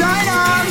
Will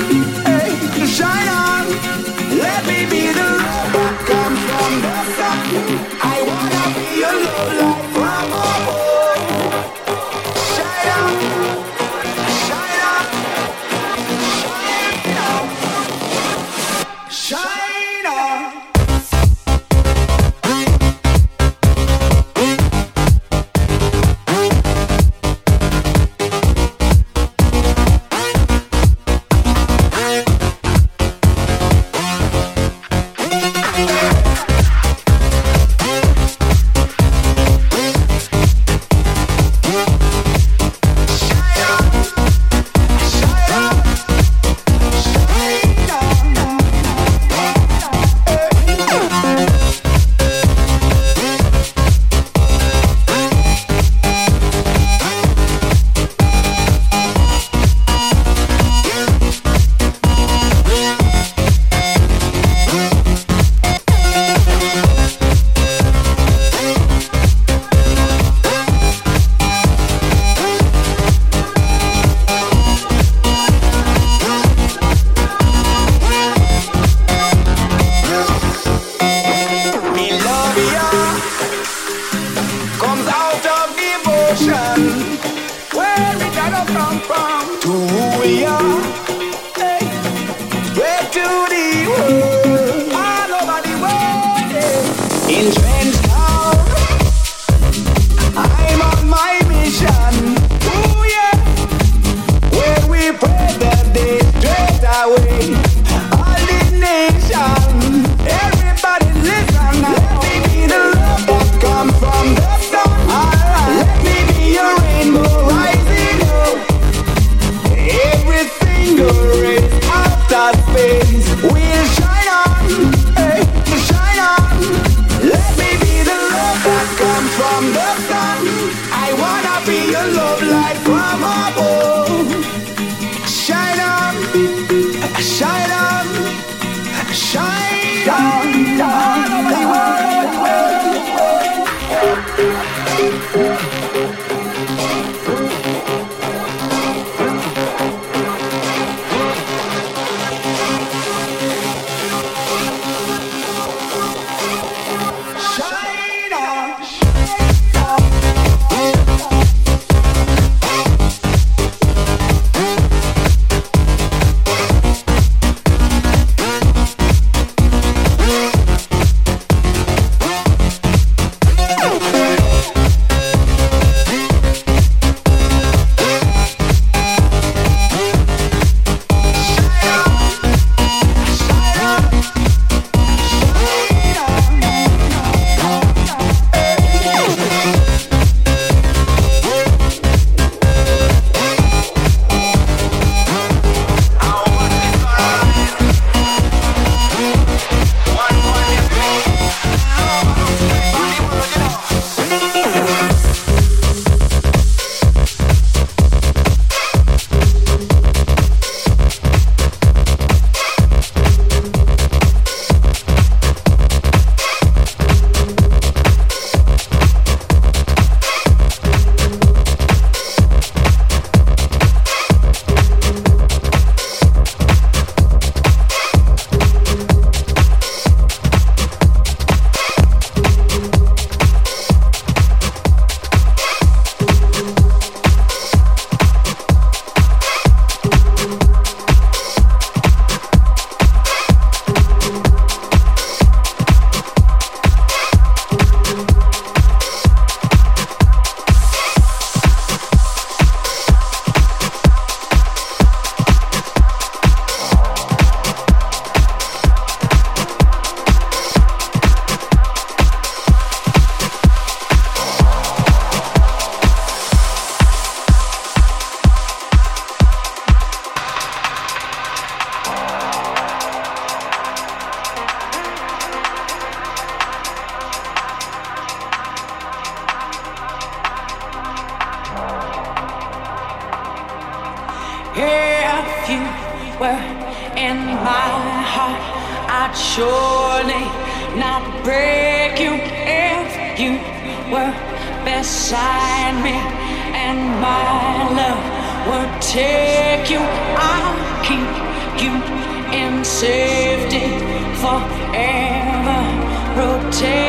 forever, protect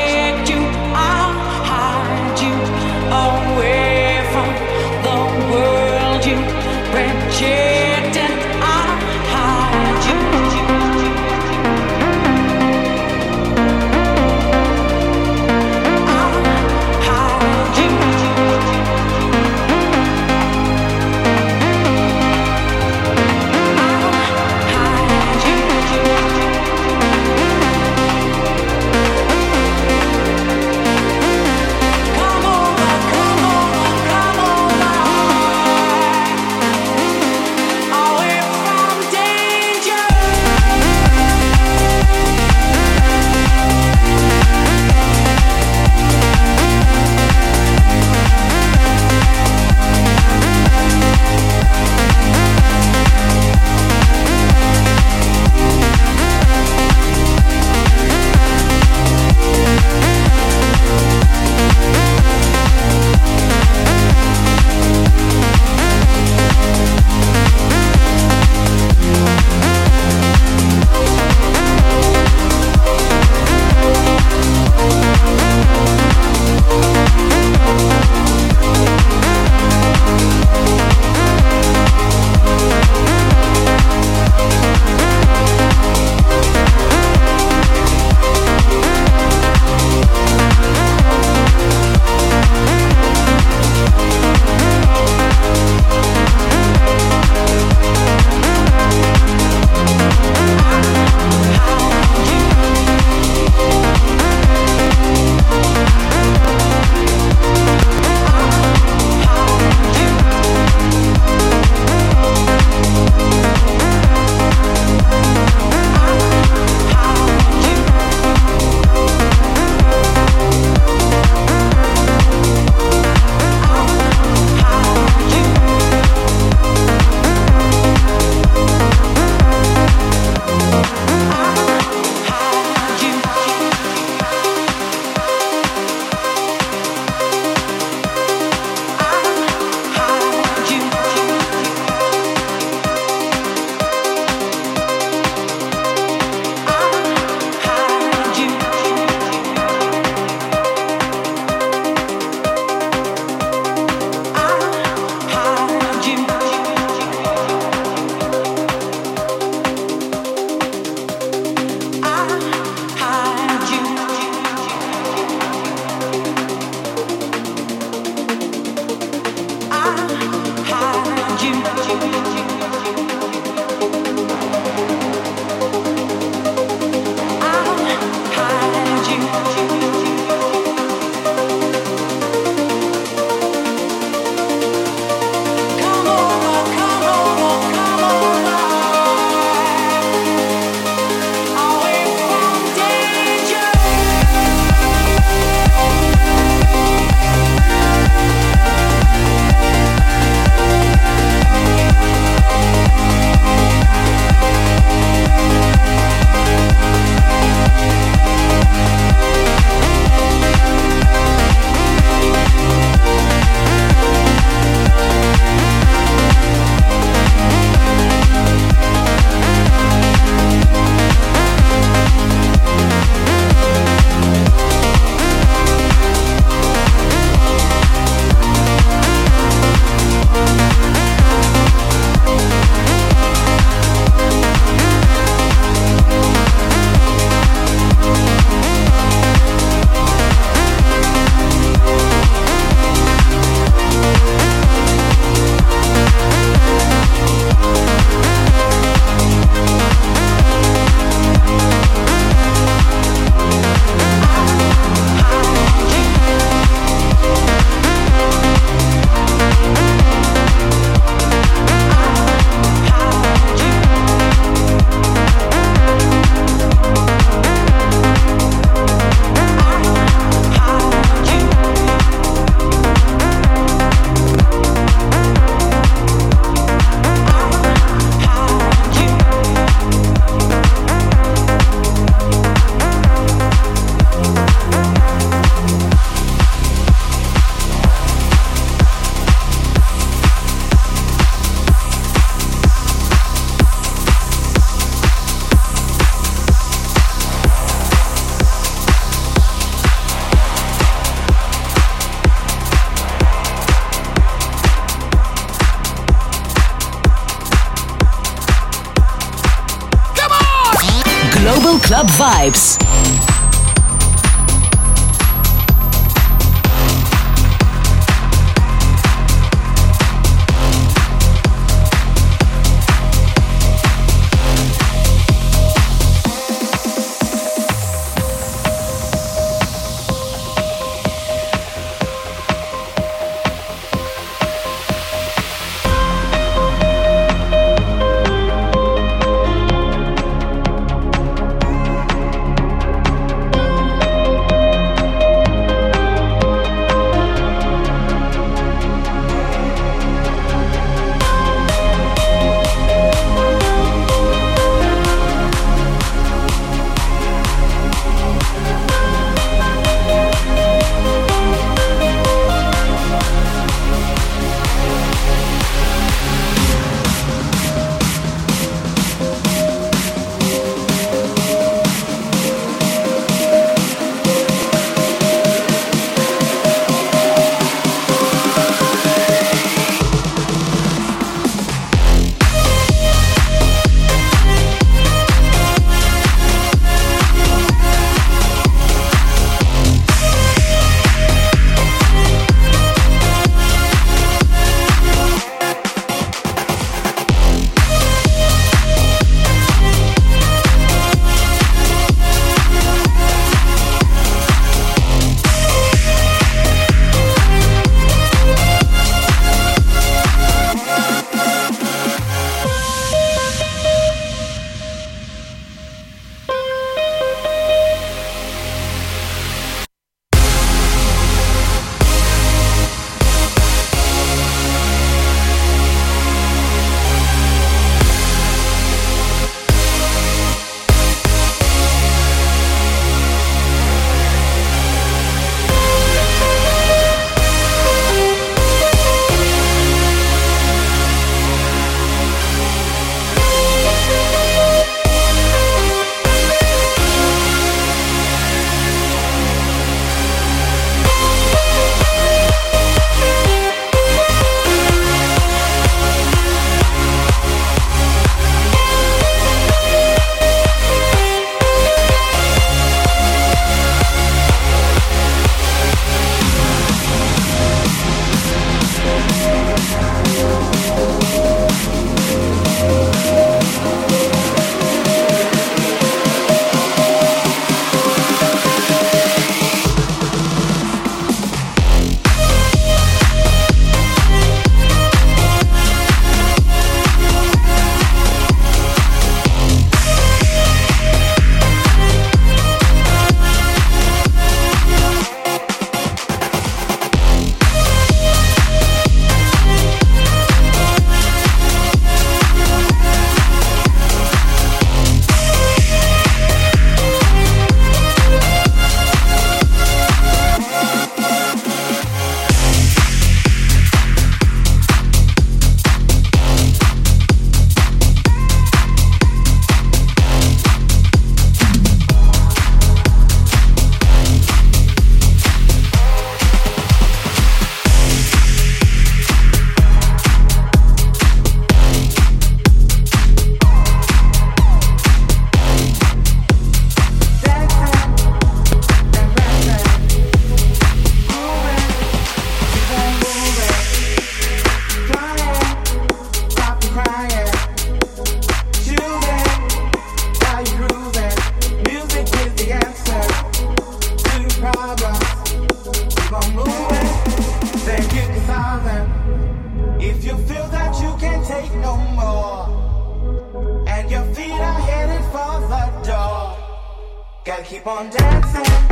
keep on dancing.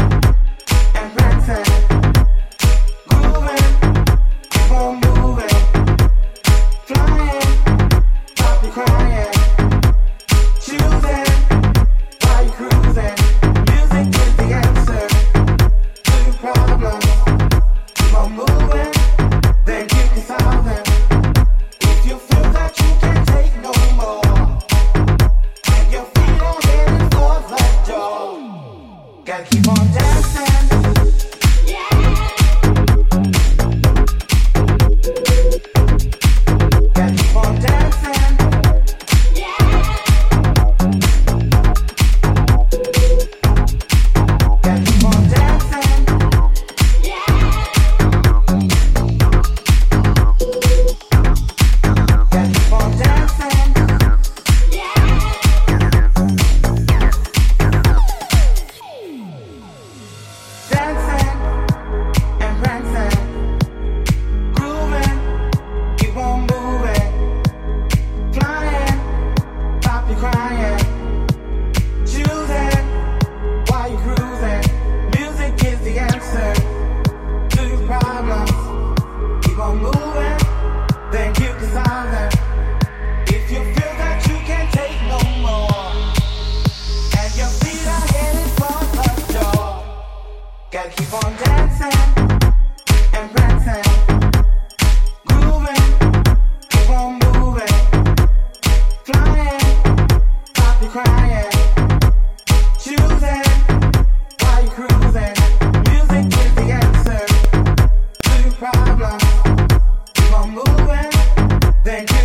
Do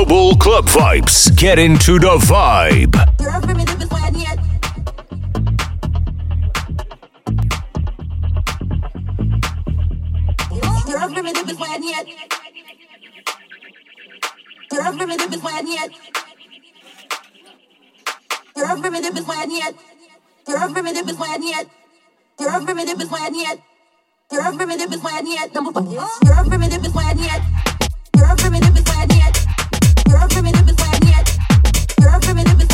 Global Club Vibes. Get into the vibe. Primitive is yet. Primitive is yet. You're a primitive and yet. You're a and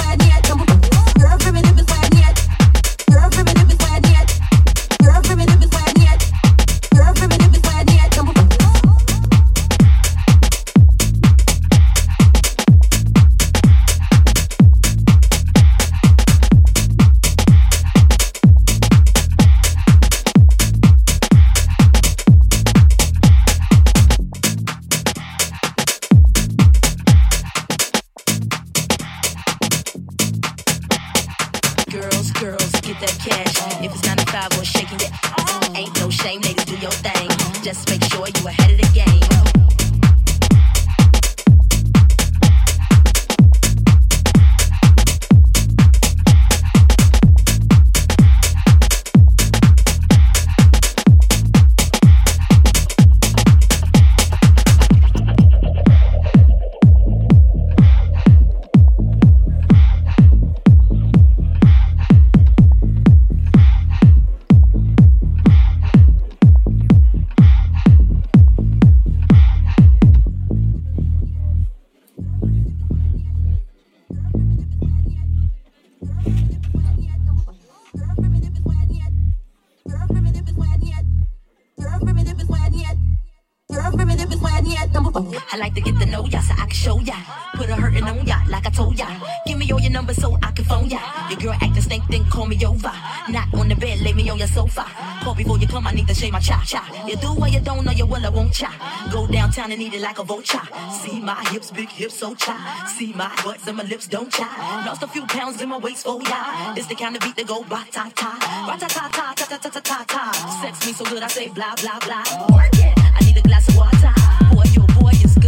ya ya. Give me all your numbers so I can phone ya. Your girl act acting stink, then call me over. Not on the bed, lay me on your sofa. Call before you come, I need to shave my cha cha. You do what you don't know, you will, I won't cha. Go downtown and eat it like a vulture. See my hips, big hips, so cha. See my butts and my lips, don't cha. Lost a few pounds in my waist, oh yeah. This the kind of beat that go ba ta ta. Ra ta ta ta ta ta ta ta ta. Sex me so good, I say blah blah blah. Work it. I need a glass of water. Boy, you a boy, it's good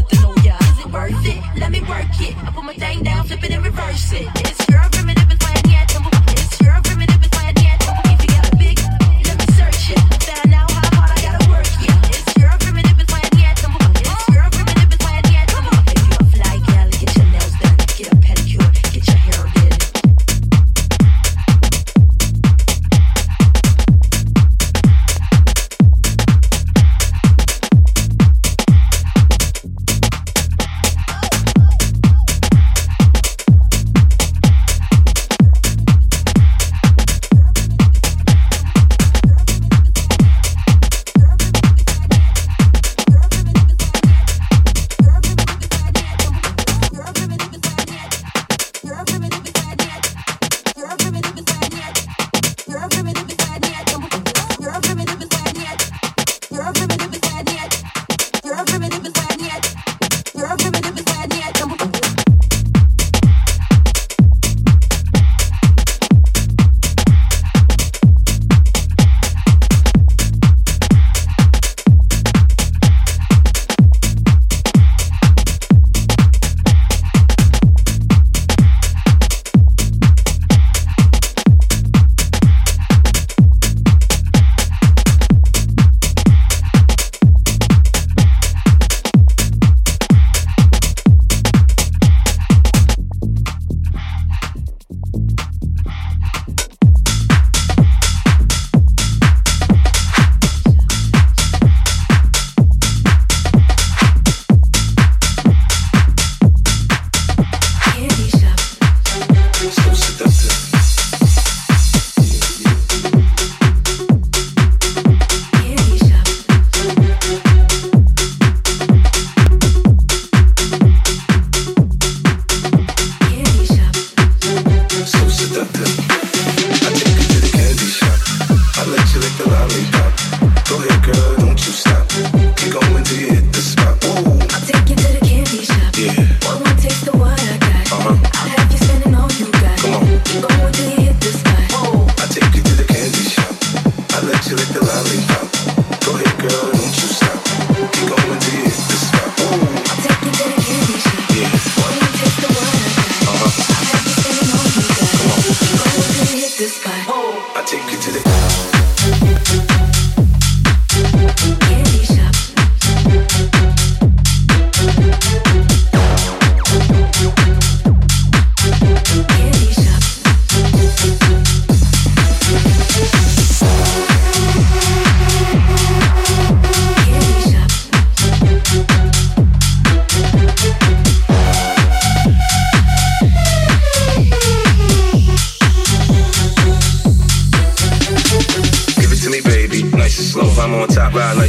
worth it? Let me work it. I put my thing down, flip it and reverse it. It's your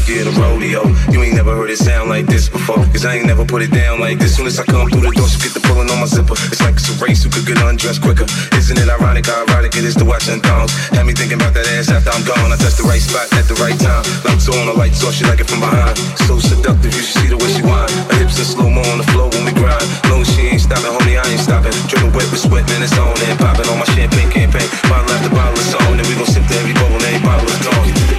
scared of rodeo. You ain't never heard it sound like this before. Cause I ain't never put it down like this. Soon as I come through the door, she get the pulling on my zipper. It's like it's a race who could get undressed quicker. Isn't it ironic how erotic it is to watch and thongs? Had me thinking about that ass after I'm gone. I touch the right spot at the right time. Lights on, the lights off, she like it from behind. So seductive, you should see the way she whine. Her hips in slow mo on the floor when we grind. Long she ain't stopping, homie, I ain't stopping. Dripping wet with sweat, man, it's on and popping on my champagne campaign. Bottle after bottle is on, and we gon' sip to every bubble, and every bottle is gone.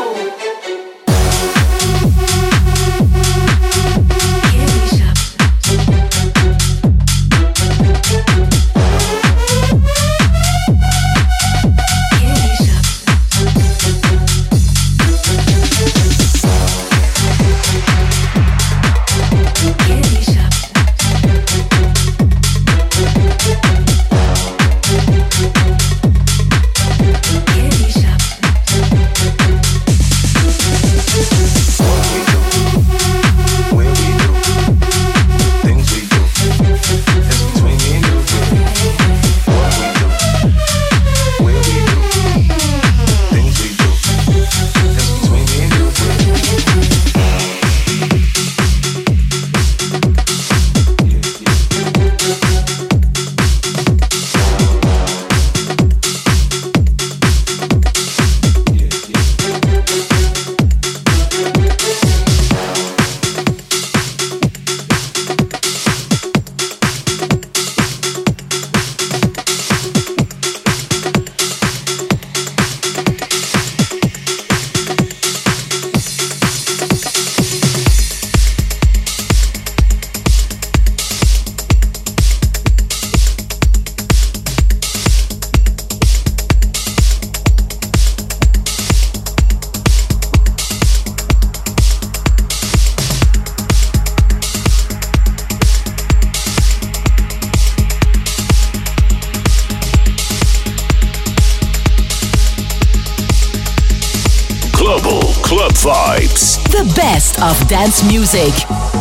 dance music.